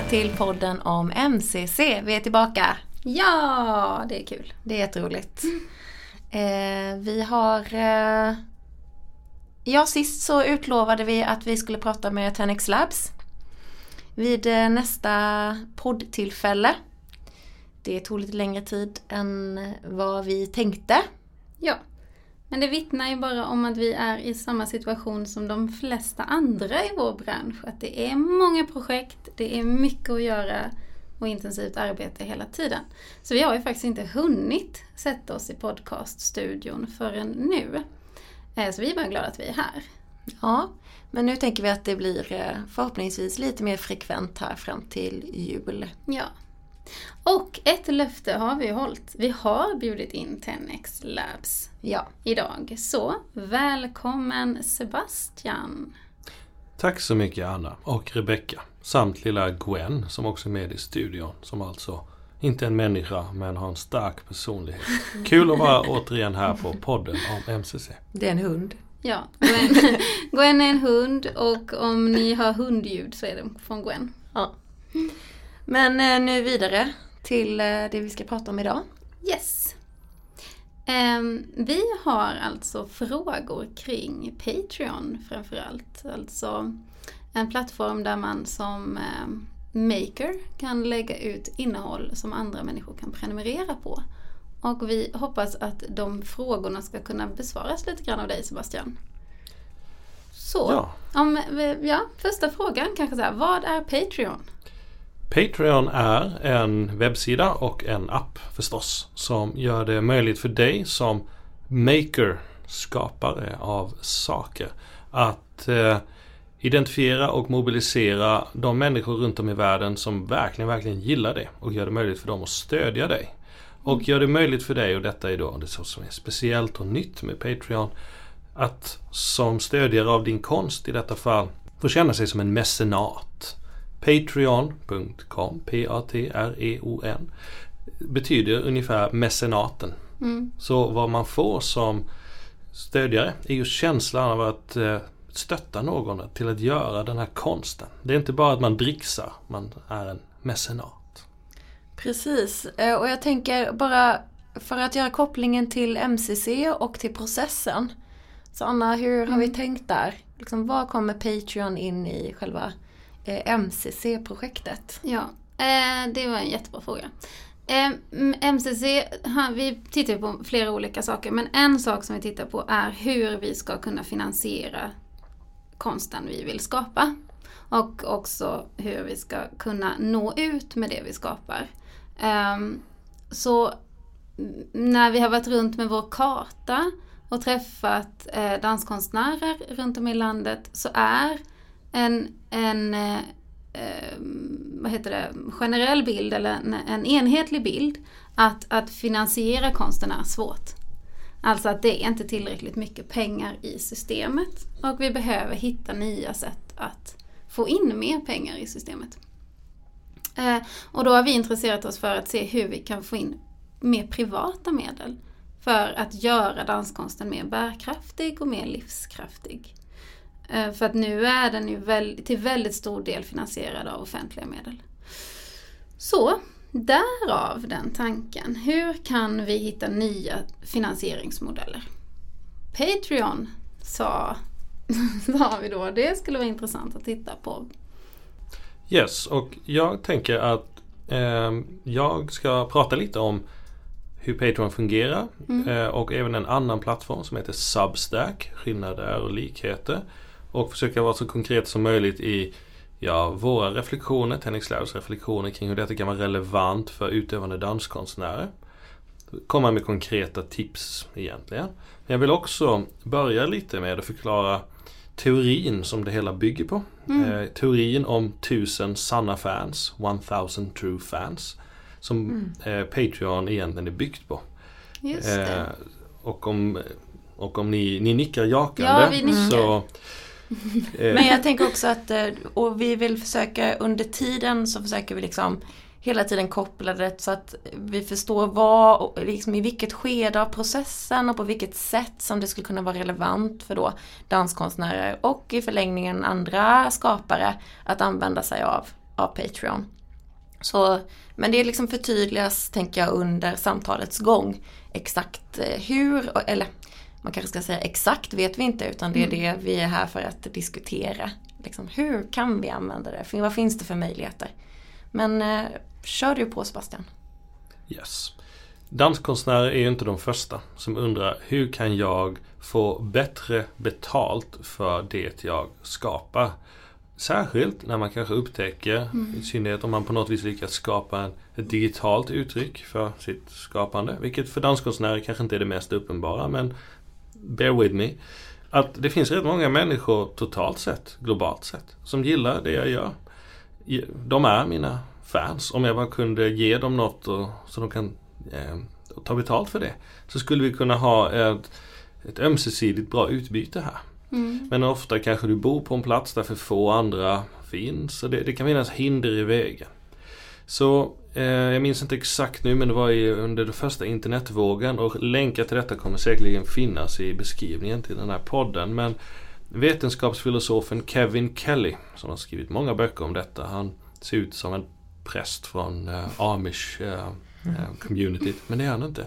välkomna till podden om MCC. Vi är tillbaka. Ja, det är kul. Det är jätteroligt. Eh, vi har... Eh, ja, sist så utlovade vi att vi skulle prata med Tenex Labs vid eh, nästa poddtillfälle. Det tog lite längre tid än vad vi tänkte. Ja, men det vittnar ju bara om att vi är i samma situation som de flesta andra i vår bransch. Att det är många projekt, det är mycket att göra och intensivt arbete hela tiden. Så vi har ju faktiskt inte hunnit sätta oss i podcaststudion förrän nu. Eh, så vi är bara glada att vi är här. Ja, men nu tänker vi att det blir eh, förhoppningsvis lite mer frekvent här fram till jul. Ja. Och ett löfte har vi hållit. Vi har bjudit in 10x Labs Ja. idag. Så välkommen Sebastian! Tack så mycket Anna och Rebecka samt lilla Gwen som också är med i studion som alltså inte är en människa men har en stark personlighet. Kul att vara återigen här på podden om MCC. Det är en hund. Ja, Gwen, Gwen är en hund och om ni hör hundljud så är det från Gwen. Ja. Men eh, nu vidare till eh, det vi ska prata om idag. Yes. Ehm, vi har alltså frågor kring Patreon framförallt. Alltså en plattform där man som ehm, maker kan lägga ut innehåll som andra människor kan prenumerera på. Och vi hoppas att de frågorna ska kunna besvaras lite grann av dig Sebastian. Så, Ja. om, ja, första frågan kanske så här, vad är Patreon? Patreon är en webbsida och en app förstås som gör det möjligt för dig som maker, skapare av saker att eh, identifiera och mobilisera de människor runt om i världen som verkligen, verkligen gillar det och gör det möjligt för dem att stödja dig. Och gör det möjligt för dig, och detta är då det som är speciellt och nytt med Patreon, att som stödjare av din konst i detta fall få känna sig som en mecenat. Patreon.com, P-A-T-R-E-O-N betyder ungefär mecenaten. Mm. Så vad man får som stödjare är ju känslan av att eh, stötta någon till att göra den här konsten. Det är inte bara att man dricksar, man är en mecenat. Precis, Eh, och jag tänker bara för att göra kopplingen till MCC och till processen. Så Anna, hur har vi tänkt där? Liksom, var kommer Patreon in i själva Eh, MCC-projektet? Ja, eh, det var en jättebra fråga. Eh, MCC, vi tittar på flera olika saker, men en sak som vi tittar på är hur vi ska kunna finansiera konsten vi vill skapa. Och också hur vi ska kunna nå ut med det vi skapar. Ehm, så när vi har varit runt med vår karta och träffat danskonstnärer runt om i landet så är en, en eh, eh, vad heter det, generell bild eller en, en enhetlig bild att, att finansiera konsten är svårt. Alltså att det är inte tillräckligt mycket pengar i systemet och vi behöver hitta nya sätt att få in mer pengar i systemet. Eh, och då har vi intresserat oss för att se hur vi kan få in mer privata medel för att göra danskonsten mer bärkraftig och mer livskraftig. Eh, För att nu är den ju väl, till väldigt stor del finansierad av offentliga medel. Så, därav den tanken. Hur kan vi hitta nya finansieringsmodeller? Patreon sa, sa vi då, det skulle vara intressant att titta på. Yes, och jag tänker att ehm, jag ska prata lite om hur Patreon fungerar eh, och även en annan plattform som heter Substack, skillnader och likheter. Och försöka vara så konkret som möjligt i ja, våra reflektioner, Tenix Labs reflektioner kring hur detta kan vara relevant för utövande danskonstnärer. Komma med konkreta tips egentligen. Men jag vill också börja lite med att förklara teorin som det hela bygger på. Eh, teorin om tusen sanna fans, 1000 true fans. Som eh, Patreon egentligen är byggt på. Eh, och om, och om ni, ni nickar jakande Ja, nickar. så... Eh. Men jag tänker också att, eh, och vi vill försöka under tiden så försöker vi liksom hela tiden koppla det så att vi förstår vad, liksom i vilket skede av processen och på vilket sätt som det skulle kunna vara relevant för då danskonstnärer och i förlängningen andra skapare att använda sig av, av Patreon. Så, men det liksom förtydligas, tänker jag, under samtalets gång. Exakt eh, hur, eller man kanske ska säga exakt vet vi inte utan det är det vi är här för att diskutera. Liksom, hur kan vi använda det? Vad finns det för möjligheter? Men eh, kör du på Sebastian. Yes. Danskonstnärer är ju inte de första som undrar hur kan jag få bättre betalt för det jag skapar? Särskilt när man kanske upptäcker, mm. i synnerhet om man på något vis lyckas skapa ett digitalt uttryck för sitt skapande. Vilket för danskonstnärer kanske inte är det mest uppenbara men bear with me. Att det finns rätt många människor totalt sett, globalt sett, som gillar det jag gör. De är mina fans. Om jag bara kunde ge dem något och, så de kan eh, ta betalt för det. Så skulle vi kunna ha ett, ett ömsesidigt bra utbyte här. Mm. Men ofta kanske du bor på en plats där för få andra finns. Och det, det kan finnas hinder i vägen. Så jag minns inte exakt nu men det var i, under den första internetvågen och länkar till detta kommer säkerligen finnas i beskrivningen till den här podden. Men vetenskapsfilosofen Kevin Kelly som har skrivit många böcker om detta. Han ser ut som en präst från eh, Amish eh, eh, communityt. Men det är han inte.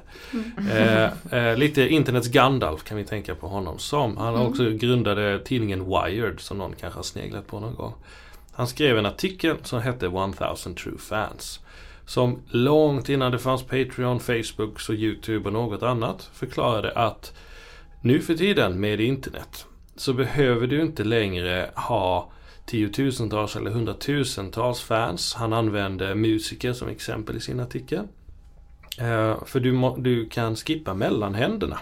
Eh, eh, lite internets Gandalf kan vi tänka på honom som. Han har också grundade tidningen Wired som någon kanske har sneglat på någon gång. Han skrev en artikel som hette 1000 True Fans. Som långt innan det fanns Patreon, Facebook och YouTube och något annat förklarade att nu för tiden med internet så behöver du inte längre ha tiotusentals eller hundratusentals fans. Han använde musiker som exempel i sin artikel. Uh, för du, du kan skippa mellanhänderna.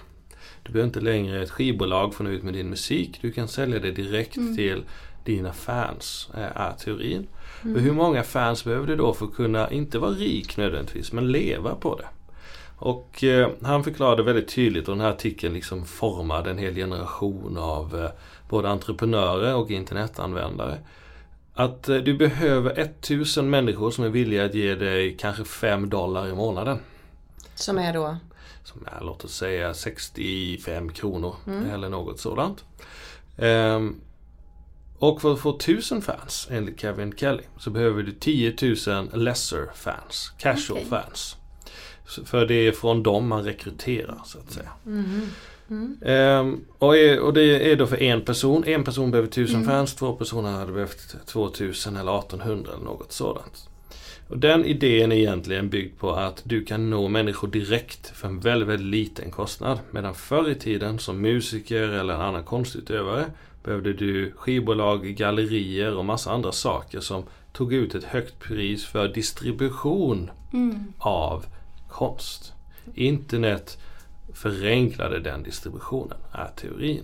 Du behöver inte längre ett skivbolag få ut med din musik. Du kan sälja det direkt mm. till dina fans, uh, är teorin. Mm. Hur många fans behöver du då för att kunna, inte vara rik nödvändigtvis, men leva på det? Och eh, han förklarade väldigt tydligt och den här artikeln liksom formade en hel generation av eh, både entreprenörer och internetanvändare. Att eh, du behöver 1000 människor som är villiga att ge dig kanske 5 dollar i månaden. Som är då? Som är låt oss säga 65 kronor mm. eller något sådant. Um, och för att få 1000 fans enligt Kevin Kelly så behöver du 10 000 lesser fans, casual okay. fans. För det är från dem man rekryterar så att säga. Mm. Mm. Um, och, är, och, det är då för en person. En person behöver 1000 mm. fans, två personer hade behövt 2000 eller 1800 eller något sådant. Och den idén är egentligen byggd på att du kan nå människor direkt för en väldigt, väldigt liten kostnad. Medan förr i tiden som musiker eller en annan konstutövare behövde du skivbolag, gallerier och massa andra saker som tog ut ett högt pris för distribution mm. av konst. Internet förenklade den distributionen, är teorin.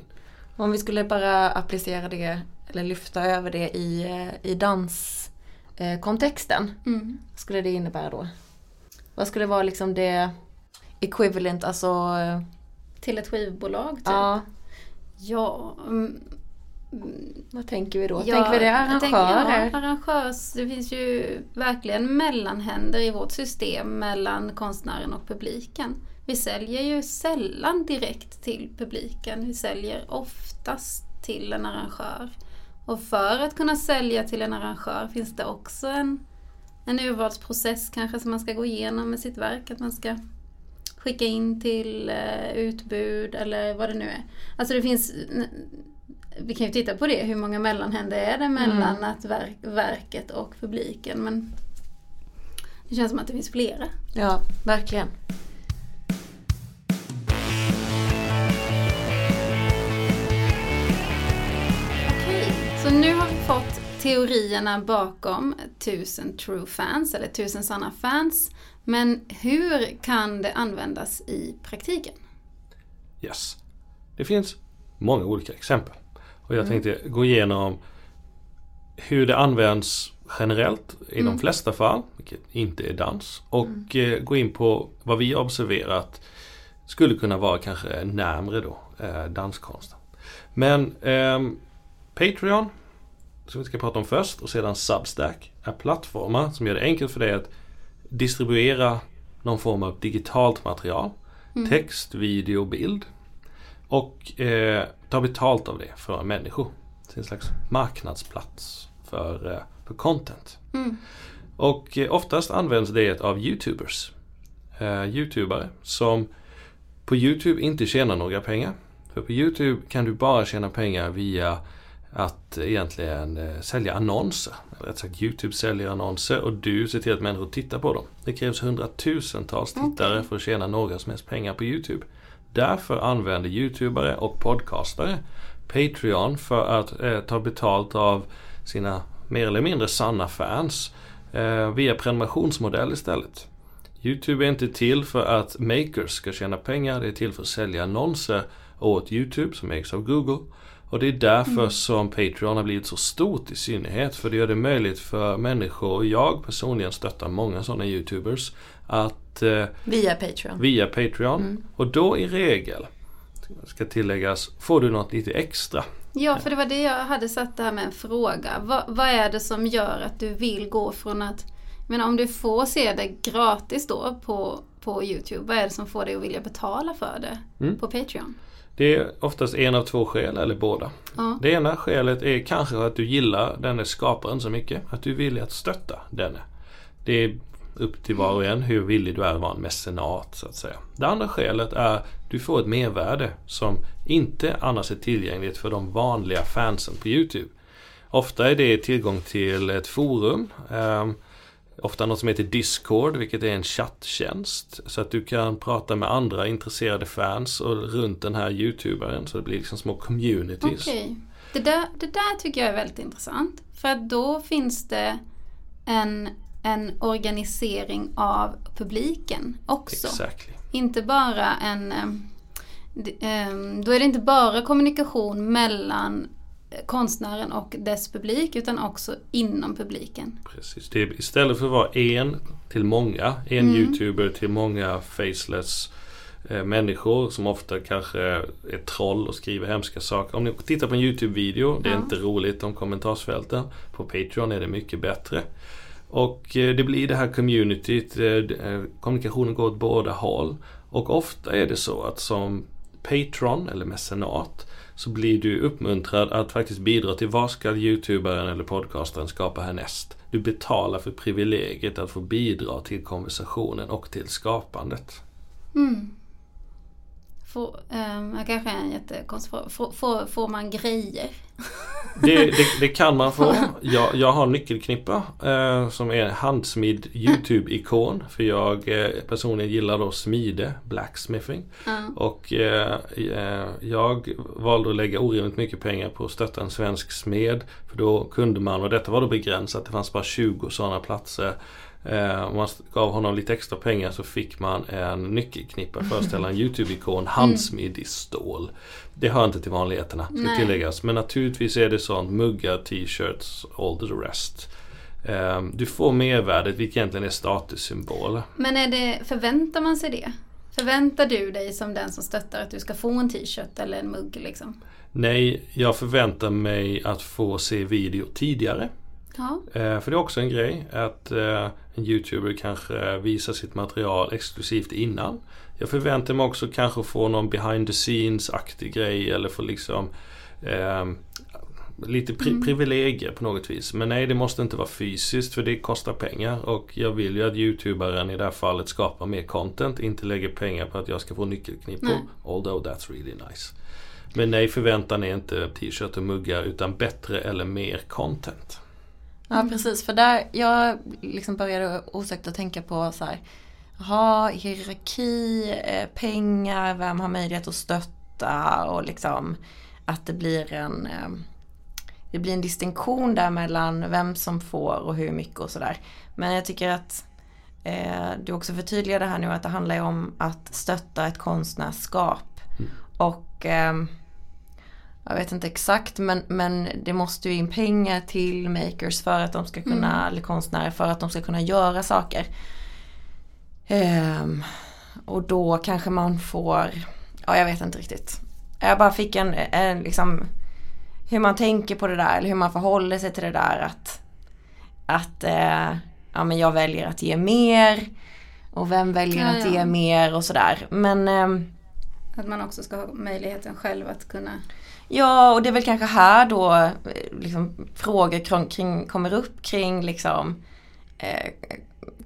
Om vi skulle bara applicera det eller lyfta över det i, eh, i danskontexten. Mm. Vad skulle det innebära då? Vad skulle vara liksom det equivalent, alltså eh, Till ett skivbolag? Typ. Ja. Ja, mm, vad tänker vi då? Ja, tänker vi det arrangörer? Ja, arrangörs, det finns ju verkligen mellanhänder i vårt system mellan konstnären och publiken. Vi säljer ju sällan direkt till publiken. Vi säljer oftast till en arrangör. Och för att kunna sälja till en arrangör finns det också en, en urvalsprocess kanske som man ska gå igenom med sitt verk. Att man ska skicka in till uh, utbud eller vad det nu är. Alltså det finns vi kan ju titta på det, hur många mellanhänder är det mellan mm. att verk, verket och publiken. Men det känns som att det finns flera. Ja, verkligen. Okej, så nu har vi fått teorierna bakom tusen true fans eller tusen sanna fans. Men hur kan det användas i praktiken? Yes. Det finns många olika exempel. Och jag mm. tänkte gå igenom hur det används generellt i mm. de flesta fall, vilket inte är dans. Och mm. eh, gå in på vad vi har observerat skulle kunna vara kanske närmre då eh, danskonsten. Men eh, Patreon, som vi ska prata om först, och sedan Substack är plattformar som gör det enkelt för dig att distribuera någon form av digitalt material. Mm. Text, video, bild. Och eh, ta betalt av det för människor. Det är en slags marknadsplats för, eh, för content. Mm. Och eh, oftast används det av Youtubers. Eh, Youtubare som på Youtube inte tjänar några pengar. För på Youtube kan du bara tjäna pengar via att egentligen eh, sälja annonser. Rätt sagt Youtube säljer annonser och du ser till att människor tittar på dem. Det krävs hundratusentals tittare Okej. för att tjäna några som helst pengar på Youtube. Därför använder Youtubare och podcastare Patreon för att eh, ta betalt av sina mer eller mindre sanna fans eh, via prenumerationsmodell istället. Youtube är inte till för att makers ska tjäna pengar, det är till för att sälja annonser åt Youtube som ägs av Google. Och det är därför som Patreon har blivit så stort i synnerhet. För det gör det möjligt för människor, och jag personligen stöttar många sådana Youtubers, att eh, Via Patreon. via Patreon. Och då i regel, ska tilläggas, får du något lite extra. Ja, för det var det jag hade satt det här med en fråga. Vad, vad är det som gör att du vill gå från att... Men om du får se det gratis då på, på Youtube, vad är det som får dig att vilja betala för det Mm. på Patreon? Det är oftast en av två skäl, eller båda. Ja. Det ena skälet är kanske att du gillar denne skaparen så mycket att du vill att stötta denne. Det är upp till var och en hur villig du är att vara en mecenat så att säga. Det andra skälet är att du får ett mervärde som inte annars är tillgängligt för de vanliga fansen på Youtube. Ofta är det tillgång till ett forum. ehm, Ofta något som heter Discord, vilket är en chatttjänst. Så att du kan prata med andra intresserade fans och runt den här youtuberen. Så det blir liksom små communities. Okej. Det, där, det där tycker jag är väldigt intressant. För att då finns det en, en organisering av publiken också. Exactly. Inte bara en... d- ehm, Då är det inte bara kommunikation mellan eh, konstnären och dess publik utan också inom publiken. Precis. Det är, istället för att vara en till många, en youtuber till många faceless eh, människor som ofta kanske är troll och skriver hemska saker. Om ni tittar på en YouTube-video, det är Ja. inte roligt om kommentarsfälten. På Patreon är det mycket bättre. Och eh, det blir det här communityt, eh, kommunikationen går åt båda håll. Och ofta är det så att som patron eller mecenat så blir du uppmuntrad att faktiskt bidra till vad ska youtubaren eller podcastaren skapa härnäst. Du betalar för privilegiet att få bidra till konversationen och till skapandet. Mm. Får, um, kanske är en jättekonstig fråga. Får, får, får man grejer? Det, det, det kan man få. Jag, jag har nyckelknippa eh, som är handsmidd YouTube-ikon. För jag eh, personligen gillar då smide, blacksmithing. Ja. Och eh, eh, jag valde att lägga orimligt mycket pengar på att stötta en svensk smed. För då kunde man, och detta var då begränsat, det fanns bara 20 sådana platser. Eh, om man gav honom lite extra pengar så fick man en nyckelknippa föreställa en YouTube-ikon handsmidd i stål. Det hör inte till vanligheterna, ska Nej. tilläggas. Men naturligtvis är det sånt, muggar, t-shirts, all the rest. Eh, du får mervärdet, vilket egentligen är statussymbol. Men är det, förväntar man sig det? Förväntar du dig som den som stöttar att du ska få en t-shirt eller en mugg liksom? Nej, jag förväntar mig att få se video tidigare. Ja. Eh, för det är också en grej att eh, en YouTuber kanske visar sitt material exklusivt innan. Jag förväntar mig också kanske få någon behind the scenes-aktig grej eller få liksom eh, lite pri- privilegier på något vis. Men nej, det måste inte vara fysiskt för det kostar pengar och jag vill ju att YouTuberen i det här fallet skapar mer content, inte lägger pengar på att jag ska få nyckelknippor. Although that's really nice. Men nej, förväntan är inte t-shirt och muggar utan bättre eller mer content. Ja precis, för där, jag liksom började osökt att tänka på så här. Jaha, hierarki, eh, pengar, vem har möjlighet att stötta och liksom att det blir en eh, det blir en distinktion där mellan vem som får och hur mycket och sådär. Men jag tycker att eh, du också förtydligar det här nu att det handlar ju om att stötta ett konstnärskap. Och ehm, jag vet inte exakt men, men det måste ju in pengar till makers för att de ska kunna, eller konstnärer för att de ska kunna göra saker. Ehm, och då kanske man får, ja jag vet inte riktigt. Jag bara fick en, en liksom hur man tänker på det där eller hur man förhåller sig till det där att att eh, ja men jag väljer att ge mer och vem väljer Ja, att ja. ge mer och sådär. Men ehm, Att man också ska ha möjligheten själv att kunna Ja, och det är väl kanske här då eh, liksom, frågor kring, kring, kommer upp kring liksom eh,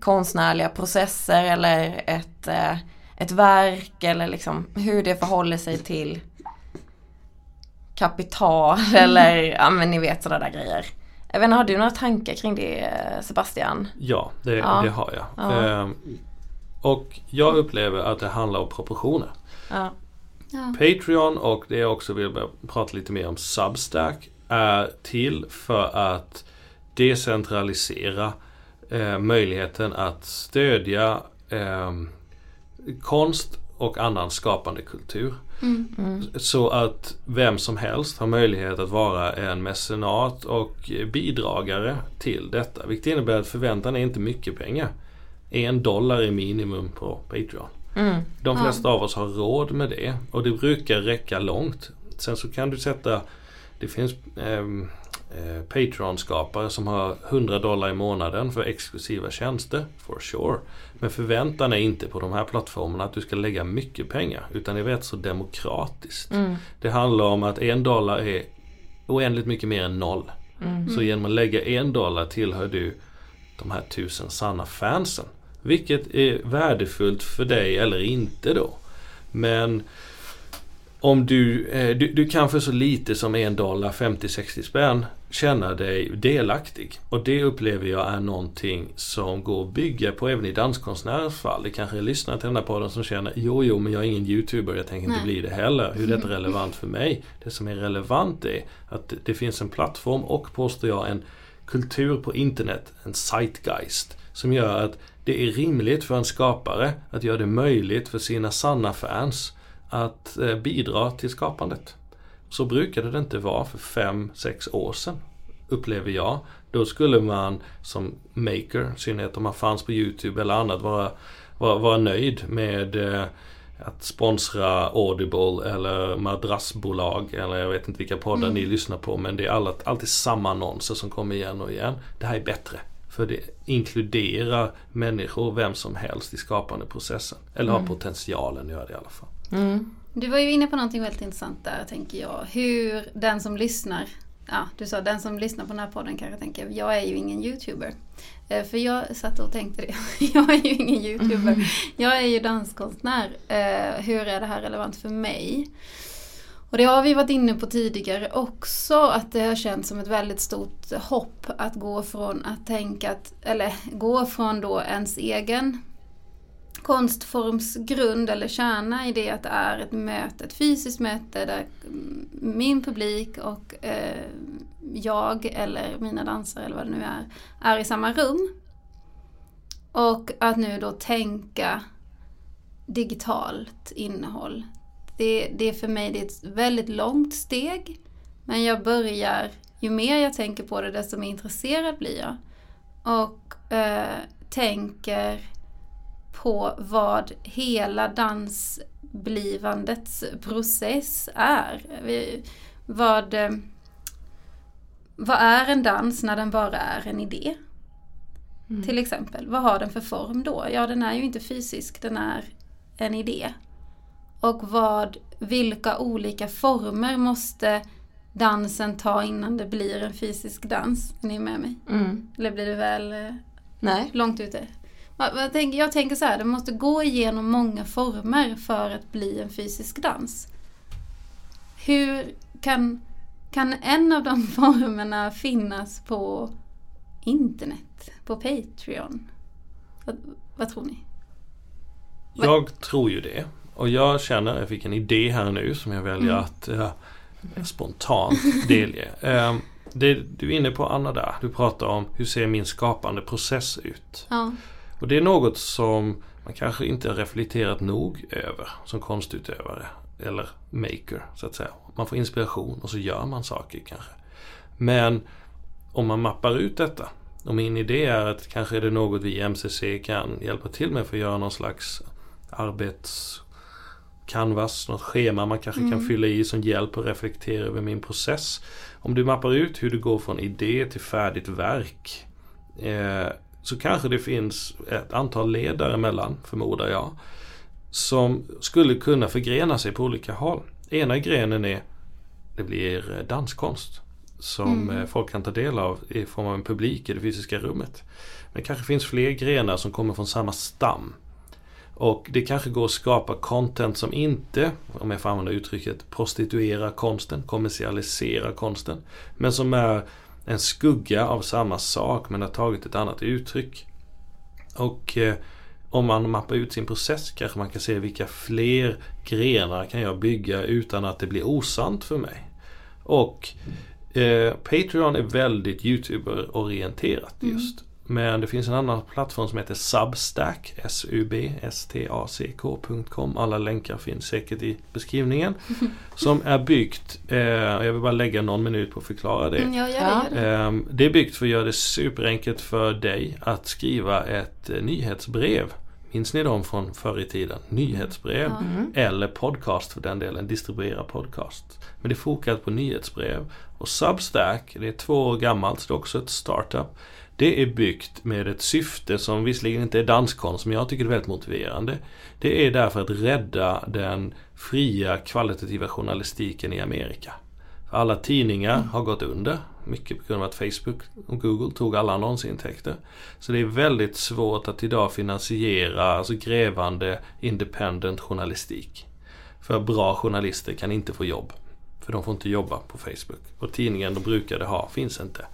konstnärliga processer eller ett, eh, ett verk eller liksom hur det förhåller sig till kapital eller ja men ni vet sådana där grejer. Jag vet inte, har du några tankar kring det Sebastian? Ja, det, Ja. det har jag. Ja. Ehm, och jag upplever att det handlar om proportioner. Ja. Ja. Patreon och det jag också vill prata lite mer om Substack är till för att decentralisera eh, möjligheten att stödja eh, konst och annan skapande kultur. Mm. Så att vem som helst har möjlighet att vara en mecenat och bidragare till detta. Vilket innebär att förväntan är inte mycket pengar. En dollar är minimum på Patreon. Mm. De flesta av oss har råd med det och det brukar räcka långt. Sen så kan du sätta, det finns ehm, eh, Patreon-skapare som har 100 dollar i månaden för exklusiva tjänster, for sure. Men förväntan är inte på de här plattformarna att du ska lägga mycket pengar utan det är rätt så demokratiskt. Mm. Det handlar om att en dollar är oändligt mycket mer än noll. Mm. Så genom att lägga en dollar tillhör du de här tusen sanna fansen. Vilket är värdefullt för dig eller inte då. Men om du, eh, du, du kan för så lite som en dollar 50-60 spänn känna dig delaktig. Och det upplever jag är någonting som går att bygga på även i danskonstnärers fall. Det kanske är lyssnare till den här podden som känner Jo, jo, men jag är ingen YouTuber, jag tänker inte Nej. bli det heller. Hur är detta relevant för mig? Det som är relevant är att det- det finns en plattform och påstår jag en kultur på internet, en zeitgeist, som gör att det är rimligt för en skapare att göra det möjligt för sina sanna fans att eh, bidra till skapandet. Så brukade det inte vara för fem sex år sedan, upplever jag. Då skulle man som maker, i synnerhet om man fanns på Youtube eller annat, vara, vara, vara nöjd med eh, att sponsra Audible eller madrassbolag eller jag vet inte vilka poddar Mm. ni lyssnar på men det är alla, alltid samma annonser som kommer igen och igen. Det här är bättre. För det inkluderar människor, vem som helst i skapande processen. Eller har Mm. potentialen att göra det i alla fall. Mm. Du var ju inne på någonting väldigt intressant där tänker jag. Hur den som lyssnar, ja du sa den som lyssnar på den här podden kanske tänker, jag är ju ingen YouTuber. Eh, För jag satt och tänkte det, jag är ju ingen YouTuber. Jag är ju danskonstnär. Eh, Hur är det här relevant för mig? Och det har vi varit inne på tidigare också, att det har känts som ett väldigt stort hopp att gå från att tänka att, eller gå från då ens egen konstforms grund eller kärna i det att det är ett möte, ett fysiskt möte där min publik och eh, jag eller mina dansare eller vad det nu är, är i samma rum. Och att nu då tänka digitalt innehåll. Det, det är för mig det är ett väldigt långt steg. Men jag börjar, ju mer jag tänker på det desto mer intresserad blir jag. Och eh, tänker på vad hela dansblivandets process är. Vi, vad, eh, vad är en dans när den bara är en idé? Mm. Till exempel, vad har den för form då? Ja, den är ju inte fysisk, den är en idé. Och vad, vilka olika former måste dansen ta innan det blir en fysisk dans? Är ni med mig? Mm. Eller blir det väl eh, Nej. långt ute? Vad tänker- Jag tänker så här, det måste gå igenom många former för att bli en fysisk dans. Hur kan, kan en av de formerna finnas på internet? På Patreon? Vad, vad tror ni? Vad- Jag tror ju det. Och jag känner, jag fick en idé här nu som jag väljer Mm. att eh, spontant delge. Eh, det du är inne på Anna där, du pratar om hur ser min skapande process ut? Ja. Och det är något som man kanske inte har reflekterat nog över som konstutövare. Eller maker så att säga. Man får inspiration och så gör man saker kanske. Men om man mappar ut detta. Och min idé är att kanske är det något vi i MCC kan hjälpa till med för att göra någon slags arbetscanvas, något schema man kanske kan Mm. fylla i som hjälp att reflektera över min process. Om du mappar ut hur du går från idé till färdigt verk eh, så kanske det finns ett antal led däremellan, förmodar jag, som skulle kunna förgrena sig på olika håll. Ena grenen är det blir danskonst. Som Mm. eh, folk kan ta del av i form av en publik i det fysiska rummet. Men det kanske finns fler grenar som kommer från samma stam. Och det kanske går att skapa content som inte, om jag får använda uttrycket, prostituerar konsten, kommersialiserar konsten. Men som är en skugga av samma sak men har tagit ett annat uttryck. Och eh, om man mappar ut sin process kanske man kan se vilka fler grenar kan jag bygga utan att det blir osant för mig. Och eh, Patreon är väldigt YouTuber-orienterat just. Men det finns en annan plattform som heter Substack, S-U-B-S-T-A-C-K.com. Alla länkar finns säkert i beskrivningen. Som är byggt, eh, jag vill bara lägga någon minut på att förklara det. Mm, ja, det, Ja. gör det. Är byggt för att göra det superenkelt för dig att skriva ett eh, nyhetsbrev. Minns ni dem från förr i tiden? Nyhetsbrev. Ja. Mm. Eller podcast för den delen, distribuera podcast. Men det är fokat på nyhetsbrev. Och Substack, det är två år gammalt, så det är också ett startup. Det är byggt med ett syfte som visserligen inte är danskonst, men jag tycker det är väldigt motiverande. Det är därför att rädda den fria kvalitativa journalistiken i Amerika. Alla tidningar har gått under. Mycket på grund av att Facebook och Google tog alla annonsintäkter. Så det är väldigt svårt att idag finansiera alltså grävande independent journalistik. För bra journalister kan inte få jobb. För de får inte jobba på Facebook. Och tidningen de brukade ha finns inte.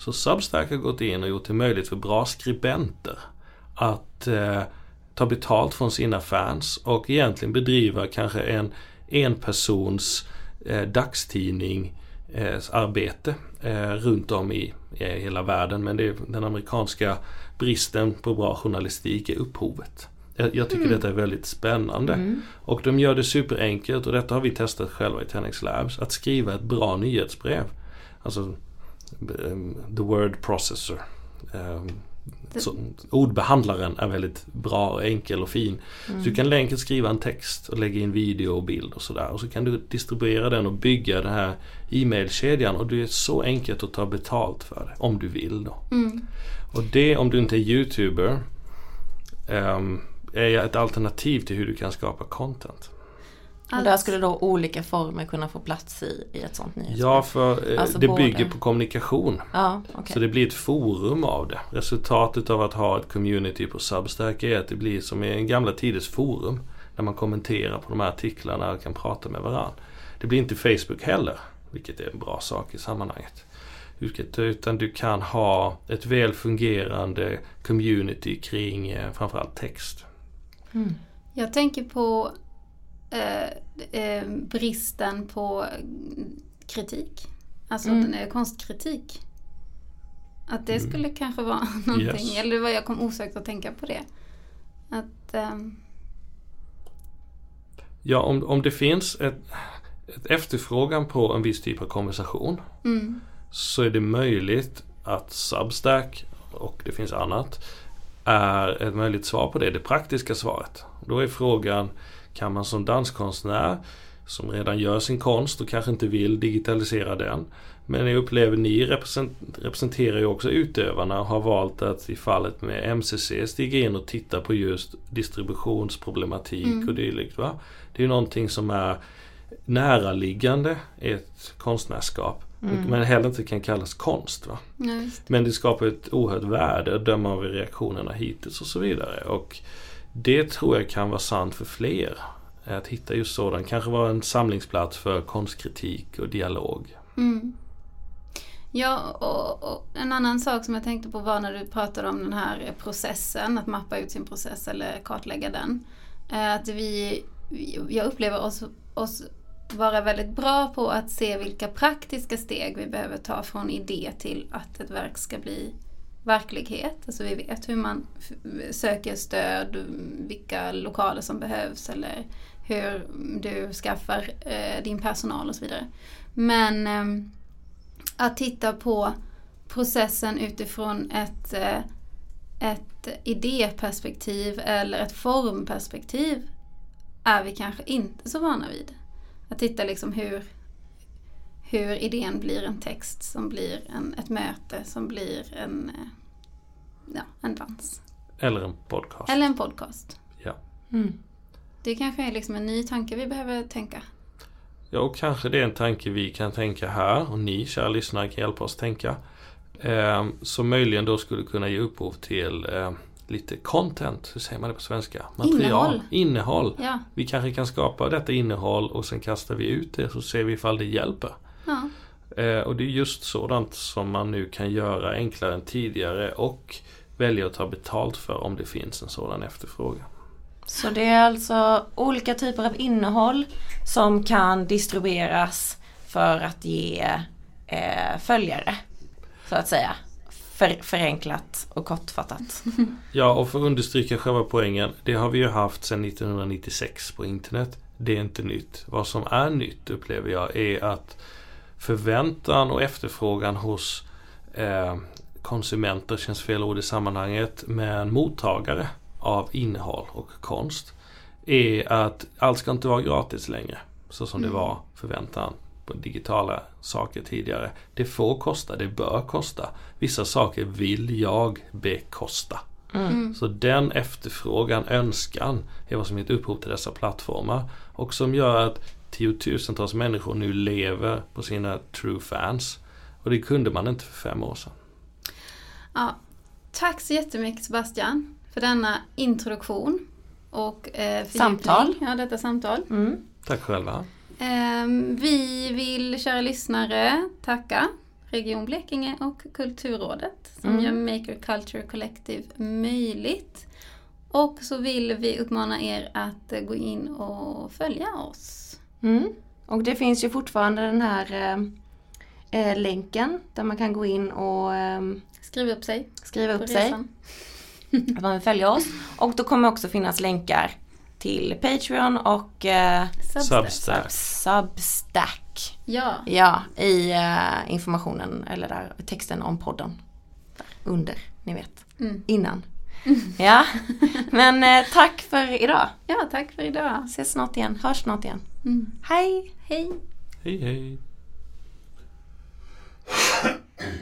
Så Substack har gått in och gjort det möjligt för bra skribenter att eh, ta betalt från sina fans och egentligen bedriva kanske en enpersons eh, dagstidning eh, arbete eh, runt om i, hela världen. Men det är den amerikanska bristen på bra journalistik är upphovet. Jag, jag tycker detta är väldigt spännande. Mm. Och de gör det superenkelt och detta har vi testat själva i Tenix Labs. Att skriva ett bra nyhetsbrev. Alltså the word processor. Det- så, ordbehandlaren är väldigt bra och enkel och fin. Så du kan enkelt skriva en text och lägga in video och bild och sådär. Och så kan du distribuera den och bygga den här e-mailkedjan. Och det är så enkelt att ta betalt för det. Om du vill då. Mm. Och det om du inte är YouTuber ehm, är ett alternativ till hur du kan skapa content. Och där skulle då olika former kunna få plats i, i ett sånt nyhetsbrev? Ja, för eh, Alltså det både- bygger på kommunikation. Ja, okej. Så det blir ett forum av det. Resultatet av att ha ett community på Substack är att det blir som i en gamla tiders forum. Där man kommenterar på de här artiklarna och kan prata med varandra. Det blir inte Facebook heller, vilket är en bra sak i sammanhanget. Utan du kan ha ett väl fungerande community kring eh, framförallt text. Mm. Jag tänker på eh, eh, bristen på kritik. Alltså Mm. den, konstkritik. Att det skulle kanske vara någonting, Mm. Yes. eller vad jag kom osökt att tänka på det. Att, ehm, Ja, om, om det finns ett, ett efterfrågan på en viss typ av konversation mm, så är det möjligt att Substack och det finns annat är ett möjligt svar på det, det praktiska svaret. Då är frågan, kan man som danskonstnär som redan gör sin konst och kanske inte vill digitalisera den. Men jag upplever ni represent, representerar ju också utövarna och har valt att i fallet med MCC stiga in och titta på just distributionsproblematik Mm. och dylikt. Va? Det är ju någonting som är näraliggande ett konstnärskap. Mm. Men heller inte kan kallas konst. Va? ja. Men det skapar ett oerhört värde att döma av reaktionerna hittills och så vidare. Och det tror jag kan vara sant för fler. Att hitta just sådan, kanske vara en samlingsplats för konstkritik och dialog. Mm. Ja, och, och en annan sak som jag tänkte på var när du pratade om den här processen, att mappa ut sin process eller kartlägga den. Eh, att vi, jag upplever oss, oss vara väldigt bra på att se vilka praktiska steg vi behöver ta från idé till att ett verk ska bli verklighet. Alltså vi vet hur man söker stöd, vilka lokaler som behövs eller hur du skaffar eh, din personal och så vidare. Men eh, att titta på processen utifrån ett, eh, ett idéperspektiv eller ett formperspektiv är vi kanske inte så vana vid. Att titta liksom hur, hur idén blir en text som blir en, ett möte som blir en, eh, ja, en dans. Eller en podcast. Eller en podcast. Ja. Mm. Det kanske är liksom en ny tanke vi behöver tänka. Ja, och kanske det är en tanke vi kan tänka här och ni kära lyssnare kan hjälpa oss tänka. Eh, som möjligen då skulle kunna ge upphov till eh, lite content, hur säger man det på svenska? Innehåll. Innehåll. Ja. Vi kanske kan skapa detta innehåll och sen kastar vi ut det så ser vi ifall det hjälper. Ja. Eh, och det är just sådant som man nu kan göra enklare än tidigare och välja att ta betalt för om det finns en sådan efterfrågan. Så det är alltså olika typer av innehåll som kan distribueras för att ge eh, följare. Så att säga. För, förenklat och kortfattat. Ja, och för att understryka själva poängen. Det har vi ju haft sedan 1996 på internet. Det är inte nytt. Vad som är nytt upplever jag är att förväntan och efterfrågan hos eh, konsumenter, känns fel ord i sammanhanget, men mottagare av innehåll och konst är att allt ska inte vara gratis längre. Så som det var förväntan på digitala saker tidigare. Det får kosta, det bör kosta. Vissa saker vill jag bekosta. Så den efterfrågan, önskan är vad som gett upphov till dessa plattformar. Och som gör att tiotusentals människor nu lever på sina true fans. Och det kunde man inte för fem år sedan. Ja, tack så jättemycket Sebastian för denna introduktion och eh. Samtal. Ja, detta samtal. Mm. Tack själva. Ehm, vi vill, kära lyssnare, tacka Region Blekinge och Kulturrådet som Mm. gör Maker Culture Collective möjligt. Och så vill vi uppmana er att eh, gå in och följa oss. Mm. Och det finns ju fortfarande den här eh, eh, länken där man kan gå in och eh, Skriv upp sig skriva upp sig. Att man vill följa oss. Och då kommer också finnas länkar till Patreon och eh, Substack. Substack. Substack. Ja, Ja, i eh, informationen eller där texten om podden. Där, under, ni vet. Mm. Innan. Mm. Ja, men eh, tack för idag. Ja, tack för idag. Ses snart igen, hörs snart igen. Mm. Hej! Hej! Hej hej!